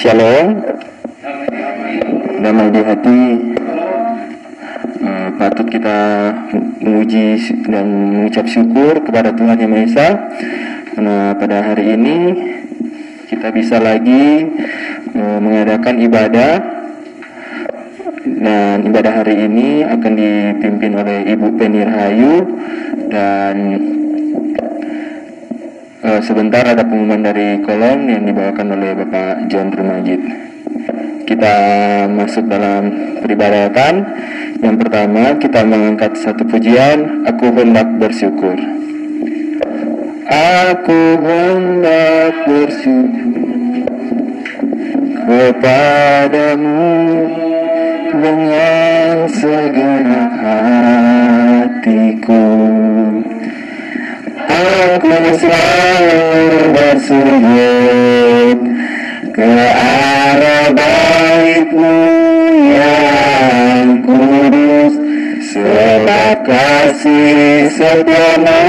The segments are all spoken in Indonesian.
Shalom. Damai di hati. Uh, Patut kita menguji dan mengucap syukur kepada Tuhan Yang Maha Esa. Karena pada hari ini kita bisa lagi uh, mengadakan ibadah. Dan ibadah hari ini akan dipimpin oleh Ibu Penir Hayu dan Uh, sebentar ada pengumuman dari kolom yang dibawakan oleh Bapak John Rumajid. Kita masuk dalam peribadatan. Yang pertama kita mengangkat satu pujian, Aku hendak bersyukur. Aku hendak bersyukur kepadamu dengan segenap hatiku. Aku selalu bersujud ke arah baitmu yang kudus sebab kasih setiamu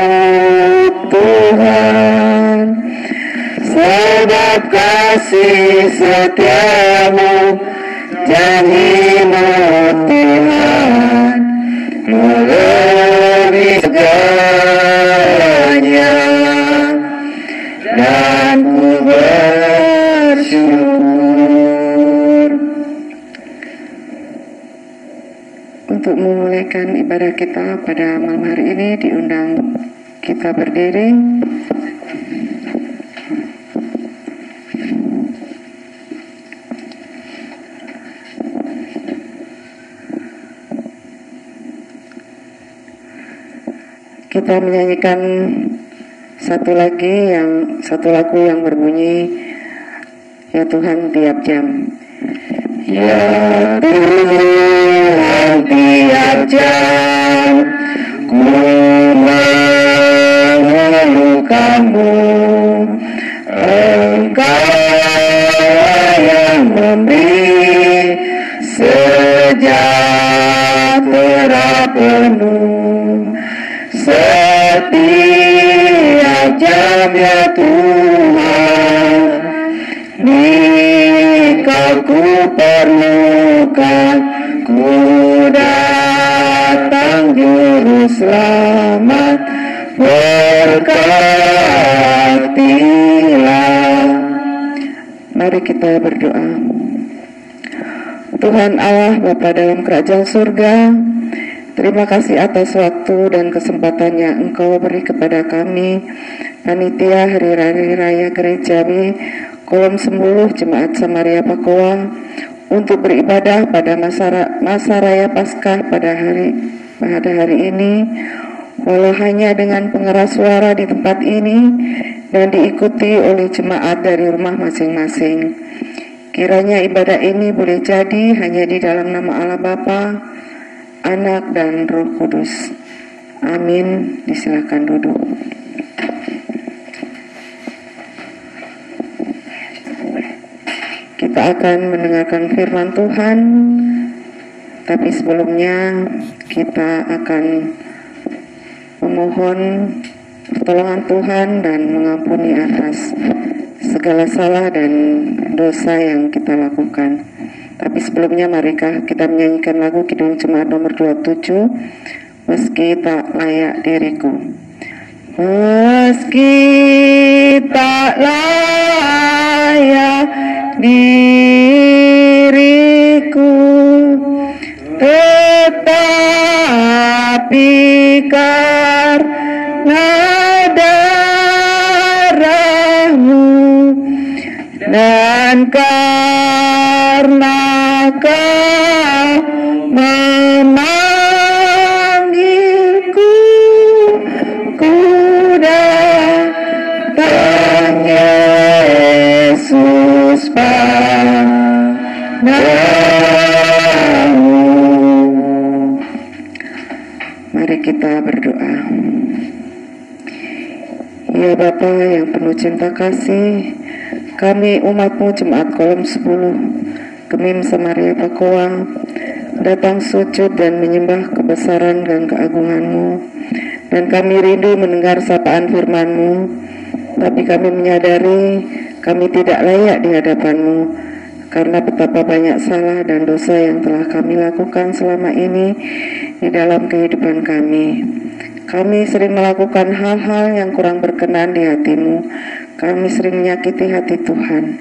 Tuhan sebab kasih setiamu janjimu Tuhan. Melebihi segalanya Untuk memulaikan ibadah kita pada malam hari ini diundang kita berdiri. Kita menyanyikan satu lagi yang satu lagu yang berbunyi ya Tuhan tiap jam. Ya Tuhan tiap jam ku mengeluhkanmu. Engkau yang memberi sejahtera penuh. Setiap jam ya Tuhan ku perlukan Ku datang juru selamat. Berkatilah Mari kita berdoa. Tuhan Allah Bapa dalam kerajaan surga Terima kasih atas waktu dan kesempatan yang Engkau beri kepada kami Panitia Hari Raya Gerejawi Kolom 10 Jemaat Samaria Pakoa untuk beribadah pada masa, masa raya Paskah pada hari pada hari ini walau hanya dengan pengeras suara di tempat ini dan diikuti oleh jemaat dari rumah masing-masing. Kiranya ibadah ini boleh jadi hanya di dalam nama Allah Bapa, Anak dan Roh Kudus. Amin. Disilakan duduk. Kita akan mendengarkan firman Tuhan, tapi sebelumnya kita akan memohon pertolongan Tuhan dan mengampuni atas segala salah dan dosa yang kita lakukan. Tapi sebelumnya marikah kita menyanyikan lagu Kidung Jemaat nomor 27 Meski tak layak diriku Meski tak layak diriku. Tetapi karena darahmu dan karena kau kita berdoa. Ya Bapa yang penuh cinta kasih Kami umatmu jemaat kolom 10 Kemim Samaria Pakoa Datang sujud dan menyembah kebesaran dan keagunganmu. Dan kami rindu mendengar sapaan firmanmu. Tapi kami menyadari kami tidak layak di hadapanmu karena betapa banyak salah dan dosa yang telah kami lakukan selama ini di dalam kehidupan kami. Kami sering melakukan hal-hal yang kurang berkenan di hatimu. Kami sering menyakiti hati Tuhan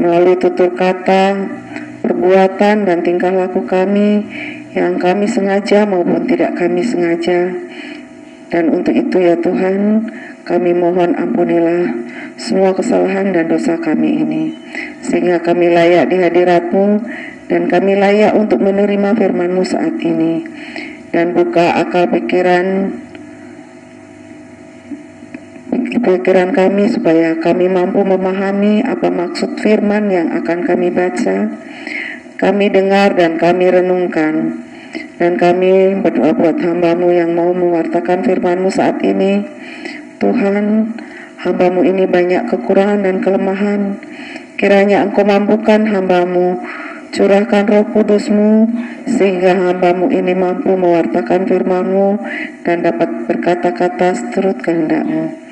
melalui tutur kata, perbuatan, dan tingkah laku kami yang kami sengaja maupun tidak kami sengaja. Dan untuk itu ya Tuhan, kami mohon ampunilah semua kesalahan dan dosa kami ini. Sehingga kami layak di hadiratmu dan kami layak untuk menerima firmanmu saat ini. Dan buka akal pikiran pikiran kami supaya kami mampu memahami apa maksud firman yang akan kami baca, kami dengar dan kami renungkan. Dan kami berdoa buat hambamu yang mau mewartakan firmanmu saat ini. Tuhan, hambamu ini banyak kekurangan dan kelemahan. Kiranya engkau mampukan hambamu Curahkan roh kudusmu sehingga hambamu ini mampu mewartakan firmanmu dan dapat berkata-kata seturut kehendakmu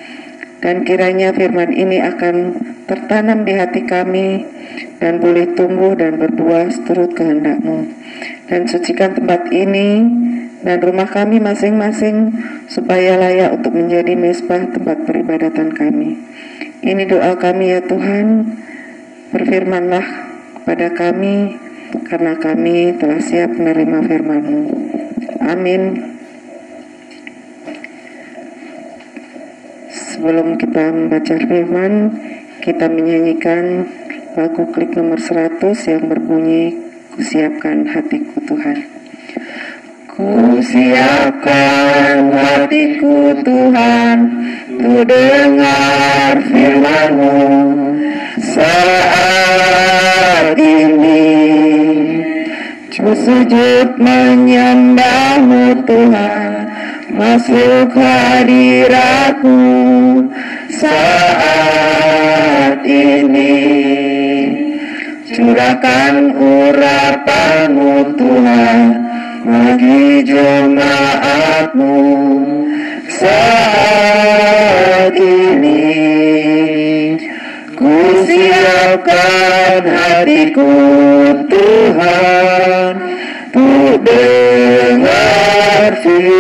dan kiranya firman ini akan tertanam di hati kami dan boleh tumbuh dan berbuah seturut kehendakmu. Dan sucikan tempat ini dan rumah kami masing-masing supaya layak untuk menjadi mesbah tempat peribadatan kami. Ini doa kami ya Tuhan, berfirmanlah pada kami karena kami telah siap menerima firman-Mu. Amin. Sebelum kita membaca firman, kita menyanyikan lagu klik nomor 100 yang berbunyi Kusiapkan hatiku Tuhan. Kusiapkan hatiku Tuhan Untuk dengar firmanmu Saat ini Ku sujud menyembahmu Tuhan masuk hadiratmu saat ini. Curahkan urapanmu Tuhan bagi jemaatmu saat ini. Ku siapkan hatiku Tuhan untuk dengar firman-Mu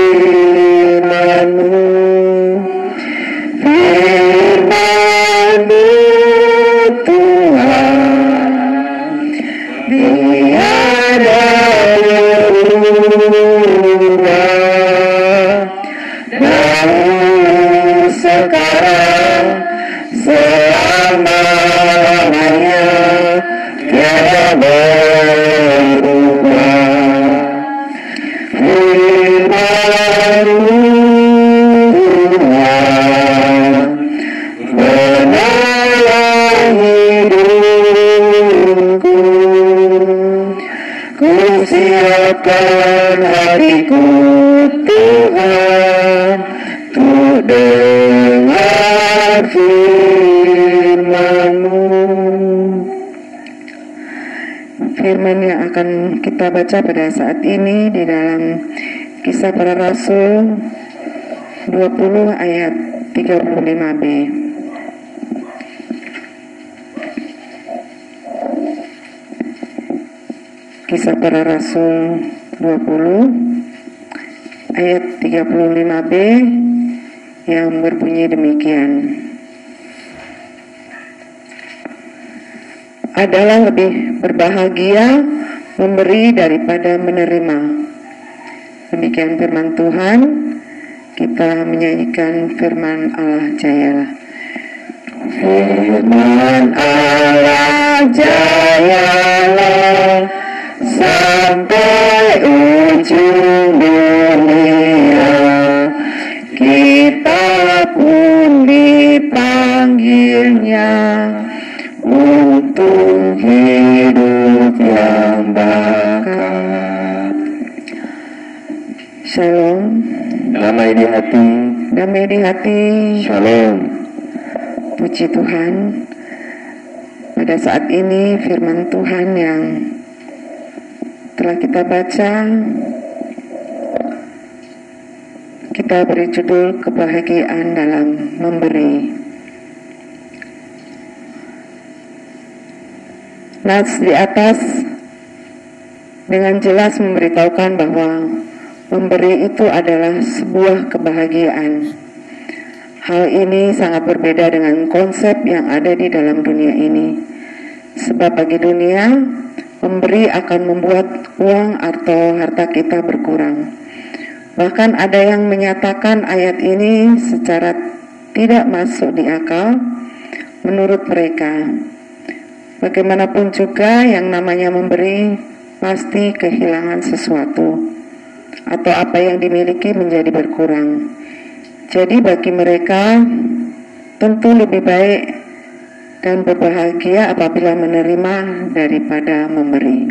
siapkan hatiku Tuhan untuk dengar firman-Mu firman yang akan kita baca pada saat ini di dalam kisah para rasul 20 ayat 35b. Kisah para Rasul 20 ayat 35b yang berbunyi demikian. Adalah lebih berbahagia memberi daripada menerima. Demikian firman Tuhan. Kita menyanyikan firman Allah Jayalah. Firman Allah Jayalah sampai ujung dunia. Kita pun dipanggilnya untuk hidup yang bakat. Shalom. Damai di hati. Damai di hati. Shalom. Puji Tuhan. Pada saat ini firman Tuhan yang telah kita baca kita beri judul kebahagiaan dalam memberi. Nats di atas dengan jelas memberitahukan bahwa memberi itu adalah sebuah kebahagiaan. Hal ini sangat berbeda dengan konsep yang ada di dalam dunia ini. Sebab bagi dunia, memberi akan membuat uang atau harta kita berkurang. Bahkan ada yang menyatakan ayat ini secara tidak masuk di akal menurut mereka. Bagaimanapun juga yang namanya memberi pasti kehilangan sesuatu atau apa yang dimiliki menjadi berkurang. Jadi bagi mereka tentu lebih baik dan berbahagia apabila menerima daripada memberi.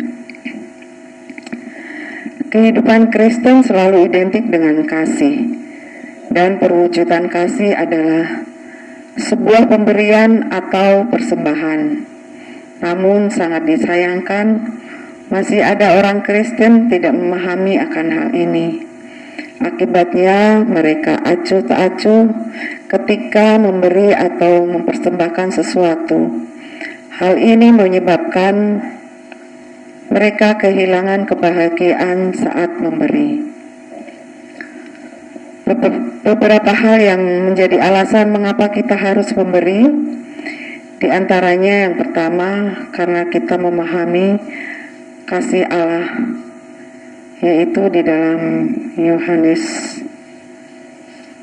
Kehidupan Kristen selalu identik dengan kasih dan perwujudan kasih adalah sebuah pemberian atau persembahan. Namun sangat disayangkan masih ada orang Kristen tidak memahami akan hal ini. Akibatnya mereka acuh tak acuh ketika memberi atau mempersembahkan sesuatu. Hal ini menyebabkan mereka kehilangan kebahagiaan saat memberi. Beberapa hal yang menjadi alasan mengapa kita harus memberi, di antaranya yang pertama karena kita memahami kasih Allah yaitu di dalam Yohanes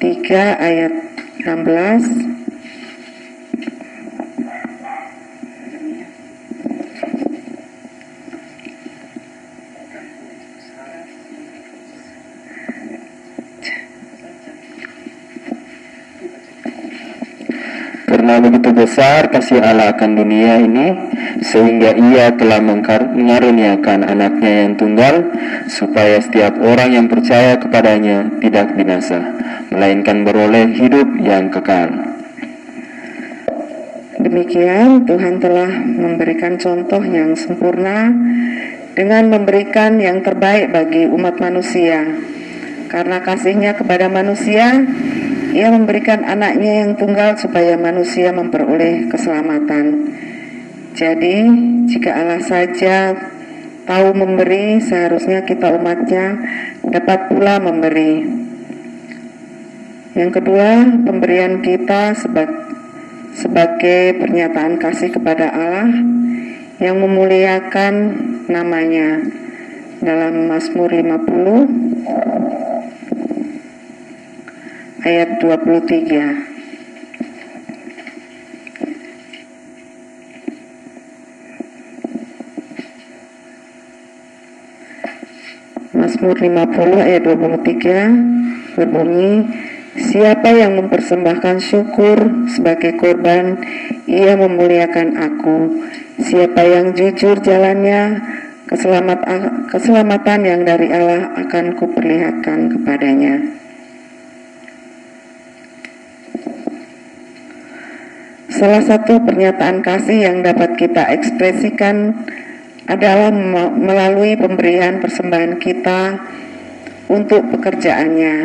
3 ayat 16 Karena begitu besar kasih Allah akan dunia ini Sehingga ia telah mengaruniakan anaknya yang tunggal Supaya setiap orang yang percaya kepadanya tidak binasa Melainkan beroleh hidup yang kekal. Demikian Tuhan telah memberikan contoh yang sempurna Dengan memberikan yang terbaik bagi umat manusia. Karena kasihnya kepada manusia ia memberikan anaknya yang tunggal supaya manusia memperoleh keselamatan. Jadi, jika Allah saja tahu memberi, seharusnya kita umatnya dapat pula memberi. Yang kedua, pemberian kita sebagai pernyataan kasih kepada Allah yang memuliakan namanya dalam Mazmur 50 ayat 23. Mazmur 50 ayat 23 berbunyi Siapa yang mempersembahkan syukur sebagai korban ia memuliakan aku Siapa yang jujur jalannya keselamatan yang dari Allah akan kuperlihatkan kepadanya Salah satu pernyataan kasih yang dapat kita ekspresikan adalah melalui pemberian persembahan kita untuk pekerjaannya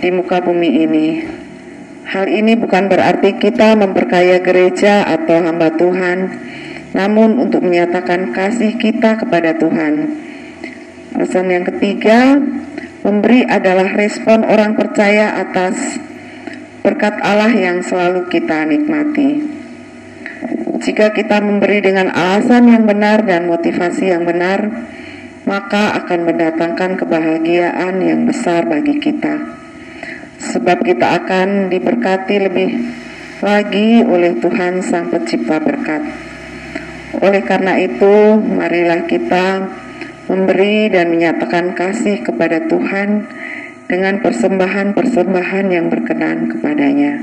di muka bumi ini. Hal ini bukan berarti kita memperkaya gereja atau hamba Tuhan, namun untuk menyatakan kasih kita kepada Tuhan. Alasan yang ketiga, memberi adalah respon orang percaya atas berkat Allah yang selalu kita nikmati. Jika kita memberi dengan alasan yang benar dan motivasi yang benar, maka akan mendatangkan kebahagiaan yang besar bagi kita. Sebab kita akan diberkati lebih lagi oleh Tuhan Sang Pencipta berkat. Oleh karena itu, marilah kita memberi dan menyatakan kasih kepada Tuhan dengan persembahan-persembahan yang berkenan kepadanya.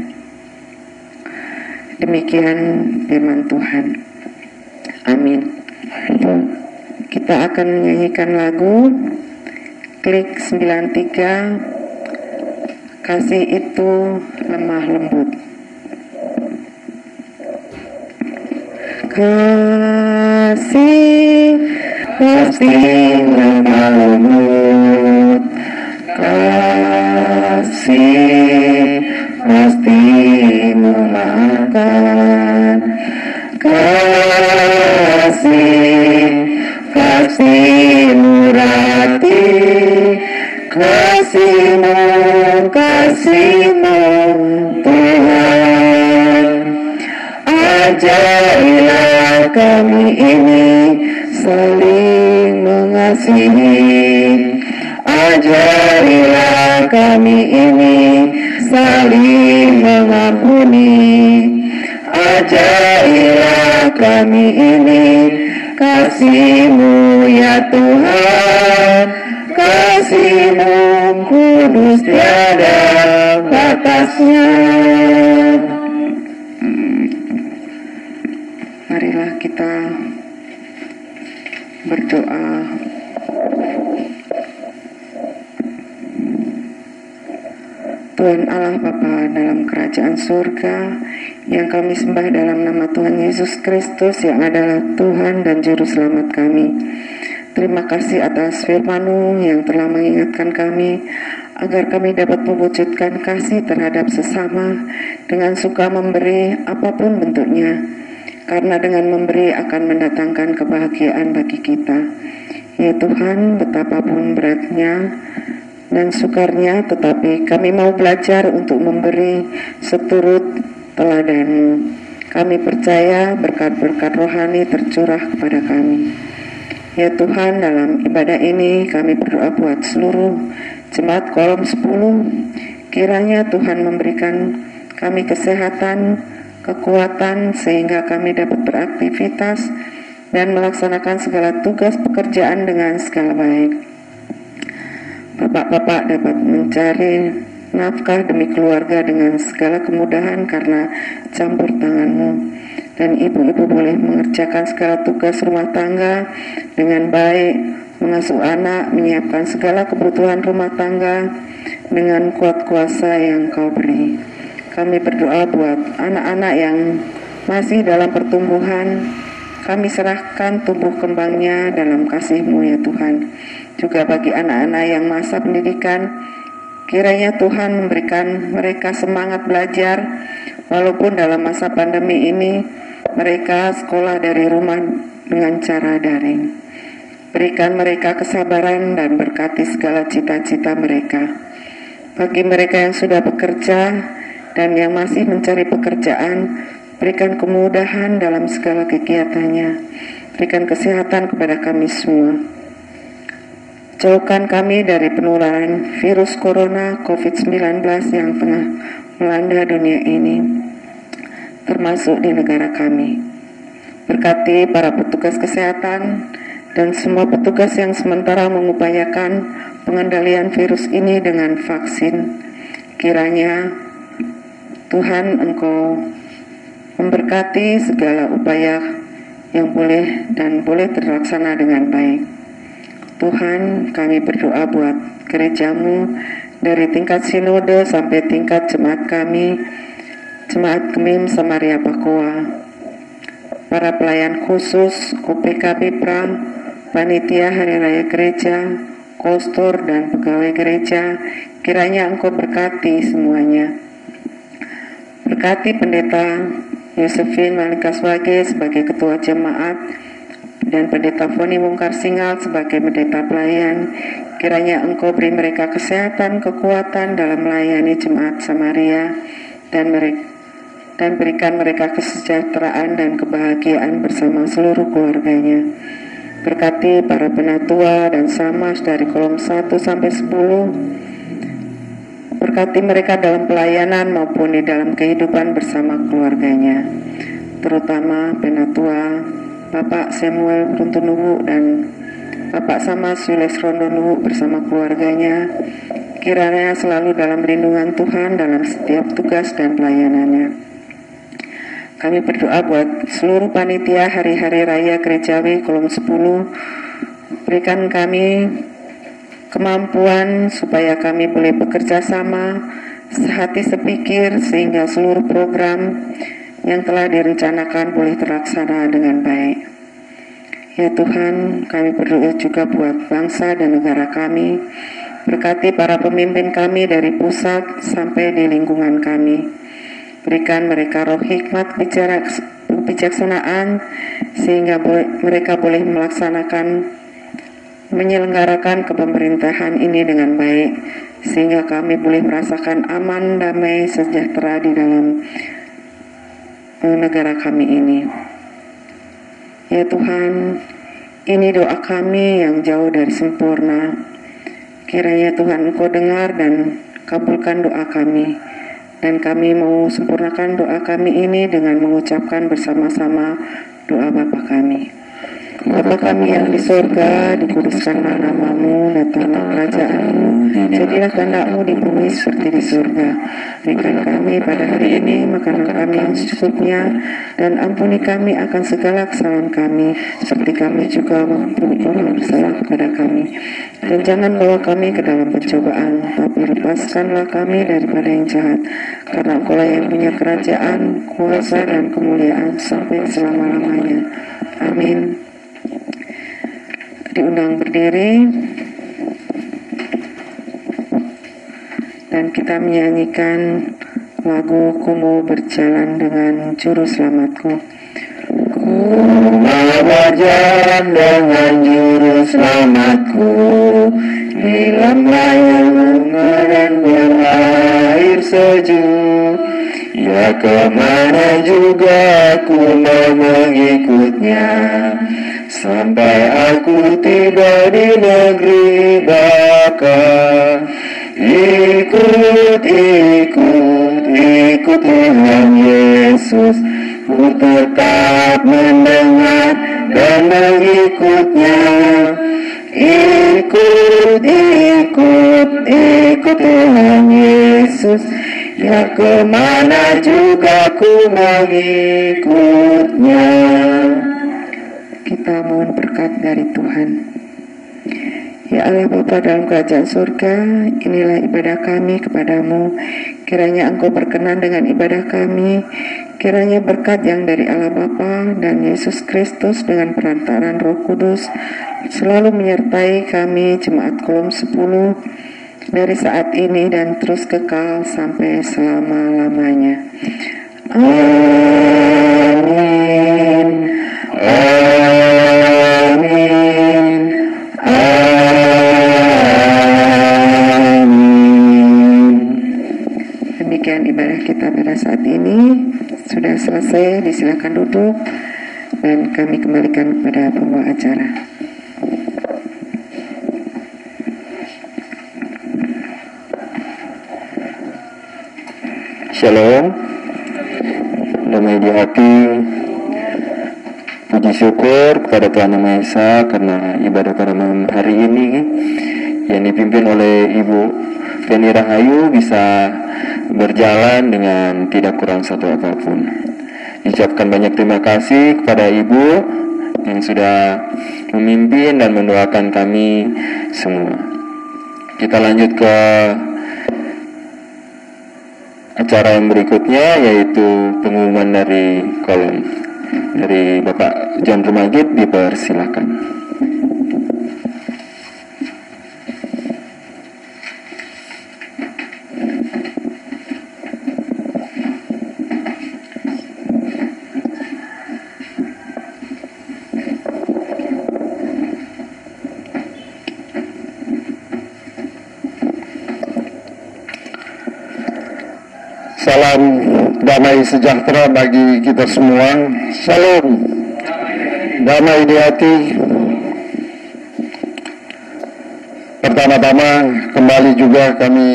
Demikian firman Tuhan. Amin. Kita akan menyanyikan lagu Klik 93 Kasih itu lemah lembut. Kasih pasti lemah lembut kasih pasti memakan kasih pasti murati. Kasihmu kasihmu Tuhan. Ajarilah kami ini saling mengasihi. Ajarilah kami ini saling mengampuni. Ajarilah kami ini kasihmu ya Tuhan. Kasihmu kudus tiada batasnya. Marilah kita berdoa Tuhan Allah Bapa dalam kerajaan surga yang kami sembah dalam nama Tuhan Yesus Kristus yang adalah Tuhan dan Juru Selamat kami. Terima kasih atas firman yang telah mengingatkan kami agar kami dapat mewujudkan kasih terhadap sesama dengan suka memberi apa pun bentuknya. Karena dengan memberi akan mendatangkan kebahagiaan bagi kita. Ya Tuhan, betapapun beratnya, dan sukarnya, tetapi kami mau belajar untuk memberi seturut teladanmu. Kami percaya berkat-berkat rohani tercurah kepada kami. Ya Tuhan, dalam ibadah ini kami berdoa buat seluruh jemaat kolom 10. Kiranya Tuhan memberikan kami kesehatan, kekuatan, sehingga kami dapat beraktivitas dan melaksanakan segala tugas pekerjaan dengan segala baik bapak-bapak dapat mencari nafkah demi keluarga dengan segala kemudahan karena campur tanganmu. Dan ibu-ibu boleh mengerjakan segala tugas rumah tangga dengan baik mengasuh anak menyiapkan segala kebutuhan rumah tangga dengan kuat kuasa yang kau beri. Kami berdoa buat anak-anak yang masih dalam pertumbuhan kami serahkan tubuh kembangnya dalam kasihmu ya Tuhan juga bagi anak-anak yang masa pendidikan. Kiranya Tuhan memberikan mereka semangat belajar, walaupun dalam masa pandemi ini mereka sekolah dari rumah dengan cara daring. Berikan mereka kesabaran dan berkati segala cita-cita mereka. Bagi mereka yang sudah bekerja dan yang masih mencari pekerjaan, berikan kemudahan dalam segala kegiatannya. Berikan kesehatan kepada kami semua. Jauhkan kami dari penularan virus corona COVID-19 yang tengah melanda dunia ini, termasuk di negara kami. Berkati para petugas kesehatan dan semua petugas yang sementara mengupayakan pengendalian virus ini dengan vaksin. Kiranya Tuhan Engkau memberkati segala upaya yang boleh dan boleh terlaksana dengan baik. Tuhan, kami berdoa buat gerejamu dari tingkat sinode sampai tingkat jemaat kami, jemaat Kemim Samaria Pakoa, para pelayan khusus, UPK Pra, panitia Hari Raya Gereja, kostor dan pegawai gereja, kiranya engkau berkati semuanya. Berkati pendeta Yosefin Malikaswage sebagai ketua jemaat, dan Pendeta Foni Mungkar Singal sebagai pendeta pelayan. Kiranya Engkau beri mereka kesehatan, kekuatan dalam melayani jemaat Samaria dan mereka dan berikan mereka kesejahteraan dan kebahagiaan bersama seluruh keluarganya. Berkati para penatua dan samas dari kolom 1 sampai 10. Berkati mereka dalam pelayanan maupun di dalam kehidupan bersama keluarganya. Terutama penatua Bapak Samuel Runtunuwu dan Bapak Sama Sules Rondonuwu bersama keluarganya kiranya selalu dalam lindungan Tuhan dalam setiap tugas dan pelayanannya. Kami berdoa buat seluruh panitia hari-hari raya gerejawi kolom 10 berikan kami kemampuan supaya kami boleh bekerja sama sehati sepikir sehingga seluruh program yang telah direncanakan boleh terlaksana dengan baik. Ya Tuhan, kami berdoa juga buat bangsa dan negara kami. Berkati para pemimpin kami dari pusat sampai di lingkungan kami. Berikan mereka roh hikmat bicara kebijaksanaan sehingga mereka boleh melaksanakan menyelenggarakan kepemerintahan ini dengan baik sehingga kami boleh merasakan aman, damai, sejahtera di dalam eh, negara kami ini. Ya Tuhan, ini doa kami yang jauh dari sempurna. Kiranya Tuhan Engkau dengar dan kabulkan doa kami. Dan kami mau sempurnakan doa kami ini dengan mengucapkan bersama-sama doa Bapa kami. Bapa kami yang di surga, dikuduskanlah namamu, datanglah kerajaanmu, jadilah kehendakmu di bumi seperti di surga. Berikan kami pada hari ini makanan kami yang secukupnya, dan ampuni kami akan segala kesalahan kami, seperti kami juga mengampuni orang bersalah kepada kami. Dan jangan bawa kami ke dalam pencobaan, tapi lepaskanlah kami daripada yang jahat, karena engkau yang punya kerajaan, kuasa, dan kemuliaan sampai selama-lamanya. Diundang berdiri dan kita menyanyikan lagu Ku mau berjalan dengan juru selamatku. Ku mau berjalan dengan juru selamatku dalam layang bunga dan berair sejuk. Ya ke mana juga aku mau mengikutnya Sampai aku tiba di negeri baka Ikut, ikut, ikut Tuhan Yesus. Ku tetap mendengar dan mengikutnya. Ikut, ikut, ikut Tuhan Yesus. Ya ke mana juga ku mengikutnya kita mohon berkat dari Tuhan. Ya Allah Bapa dalam kerajaan surga, inilah ibadah kami kepadamu. Kiranya Engkau berkenan dengan ibadah kami. Kiranya berkat yang dari Allah Bapa dan Yesus Kristus dengan perantaran Roh Kudus selalu menyertai kami jemaat kolom 10 dari saat ini dan terus kekal sampai selama-lamanya. Amin. Amin. Pada saat ini sudah selesai. Disilakan duduk dan kami kembalikan kepada pembawa acara. Shalom Damai di hati Puji syukur kepada Tuhan Yang Maha Esa Karena ibadah pada malam hari ini Yang dipimpin oleh Ibu Penny Rahayu Bisa berjalan dengan tidak kurang satu apa pun Diucapkan banyak terima kasih kepada Ibu Yang sudah memimpin dan mendoakan kami semua Kita lanjut ke acara yang berikutnya yaitu pengumuman dari kolom dari Bapak John Rumagit dipersilakan. Salam damai sejahtera bagi kita semua. Salam damai di hati. Pertama-tama kembali juga kami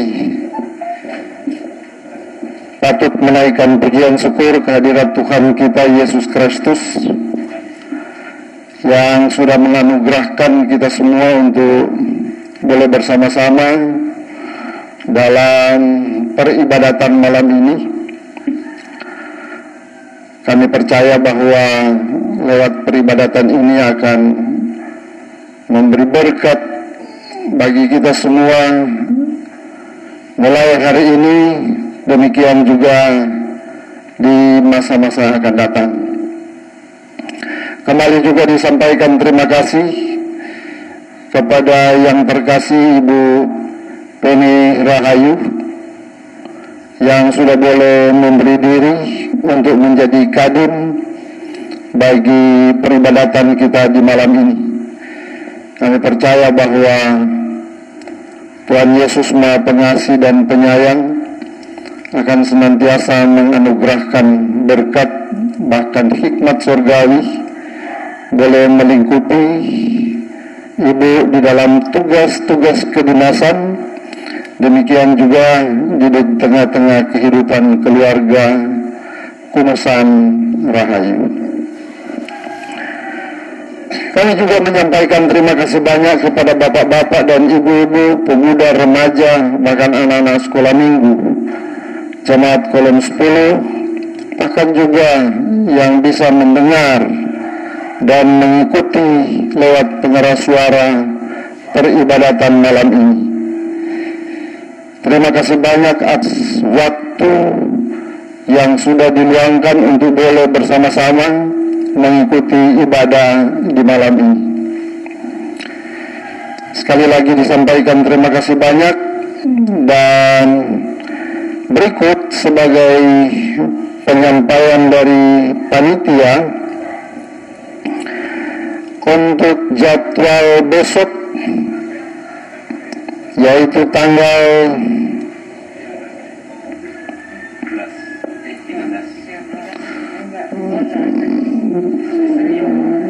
patut menaikkan pujian syukur kehadirat Tuhan kita Yesus Kristus yang sudah menganugerahkan kita semua untuk boleh bersama-sama dalam peribadatan malam ini. Kami percaya bahwa lewat peribadatan ini akan memberi berkat bagi kita semua mulai hari ini demikian juga di masa-masa akan datang. Kembali juga disampaikan terima kasih kepada yang terkasih Ibu Penny Rahayu yang sudah boleh memberi diri untuk menjadi kadin bagi peribadatan kita di malam ini. Kami percaya bahwa Tuhan Yesus Maha Pengasih dan Penyayang akan senantiasa menganugerahkan berkat bahkan hikmat surgawi boleh melingkupi ibu di dalam tugas-tugas kedinasan demikian juga di tengah-tengah kehidupan keluarga kumasan rahayu kami juga menyampaikan terima kasih banyak kepada bapak-bapak dan ibu-ibu, pemuda, remaja, bahkan anak-anak sekolah minggu, jemaat kolom 10, bahkan juga yang bisa mendengar dan mengikuti lewat pengeras suara peribadatan malam ini. Terima kasih banyak atas waktu yang sudah diluangkan untuk boleh bersama-sama mengikuti ibadah di malam ini. Sekali lagi disampaikan terima kasih banyak dan berikut sebagai penyampaian dari panitia untuk jadwal besok yaitu tanggal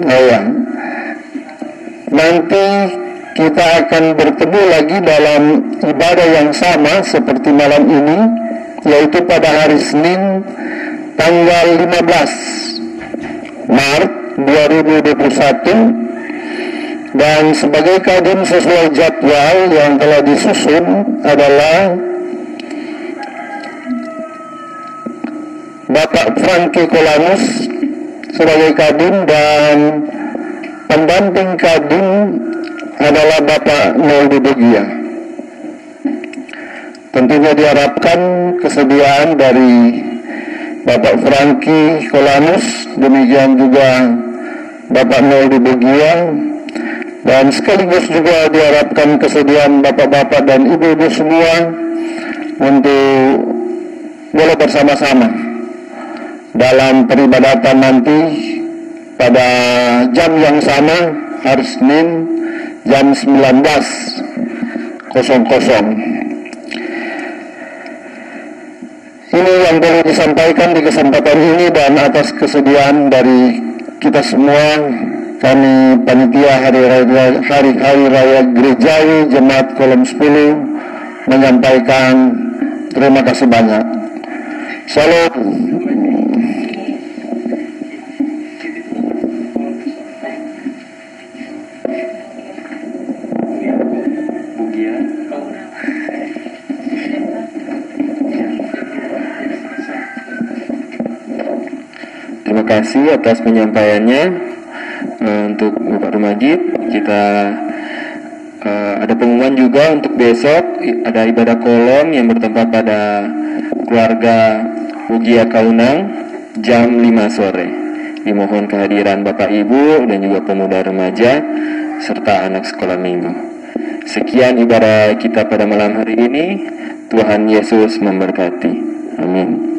Oh ya. Nanti kita akan bertemu lagi dalam ibadah yang sama seperti malam ini yaitu pada hari Senin tanggal 15 Maret 2021 dan sebagai kadin sesuai jadwal yang telah disusun adalah Bapak Franky Kolanus sebagai kadin dan pendamping kadin adalah Bapak Noldi Begia. Tentunya diharapkan kesediaan dari Bapak Franky Kolanus, demikian juga Bapak Noldi Begia, dan sekaligus juga diharapkan kesediaan bapak-bapak dan ibu-ibu semua untuk boleh bersama-sama dalam peribadatan nanti pada jam yang sama hari Senin jam 19.00 ini yang boleh disampaikan di kesempatan ini dan atas kesediaan dari kita semua kami panitia hari raya hari hari raya gerejawi jemaat kolom 10 menyampaikan terima kasih banyak. Salam Terima kasih atas penyampaiannya Bapak Rumajid. Kita uh, ada pengumuman juga untuk besok ada ibadah kolom yang bertempat pada keluarga Ugia Kaunang jam 5 sore. Dimohon kehadiran Bapak Ibu dan juga pemuda remaja serta anak sekolah minggu. Sekian ibadah kita pada malam hari ini. Tuhan Yesus memberkati. Amin.